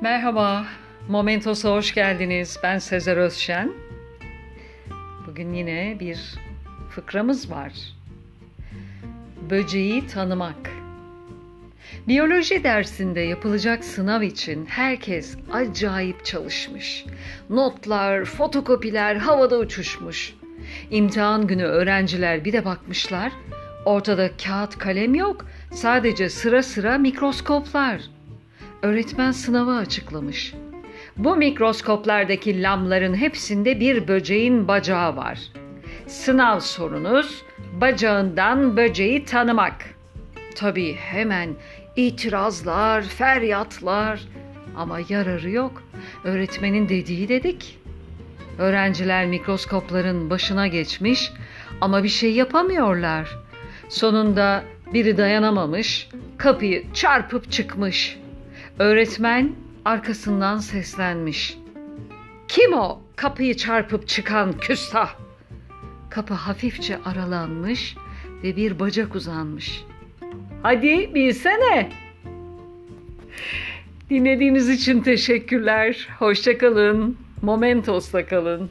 Merhaba, Momentos'a hoş geldiniz. Ben Sezer Özşen. Bugün yine bir fıkramız var. Böceği tanımak. Biyoloji dersinde yapılacak sınav için herkes acayip çalışmış. Notlar, fotokopiler havada uçuşmuş. İmtihan günü öğrenciler bir de bakmışlar. Ortada kağıt kalem yok, sadece sıra sıra mikroskoplar. Öğretmen sınavı açıklamış. Bu mikroskoplardaki lamların hepsinde bir böceğin bacağı var. Sınav sorunuz bacağından böceği tanımak. Tabii hemen itirazlar, feryatlar ama yararı yok. Öğretmenin dediği dedik. Öğrenciler mikroskopların başına geçmiş ama bir şey yapamıyorlar. Sonunda biri dayanamamış, kapıyı çarpıp çıkmış. Öğretmen arkasından seslenmiş. Kim o kapıyı çarpıp çıkan küstah? Kapı hafifçe aralanmış ve bir bacak uzanmış. Hadi bilsene. Dinlediğiniz için teşekkürler. Hoşçakalın. Momentos'ta kalın.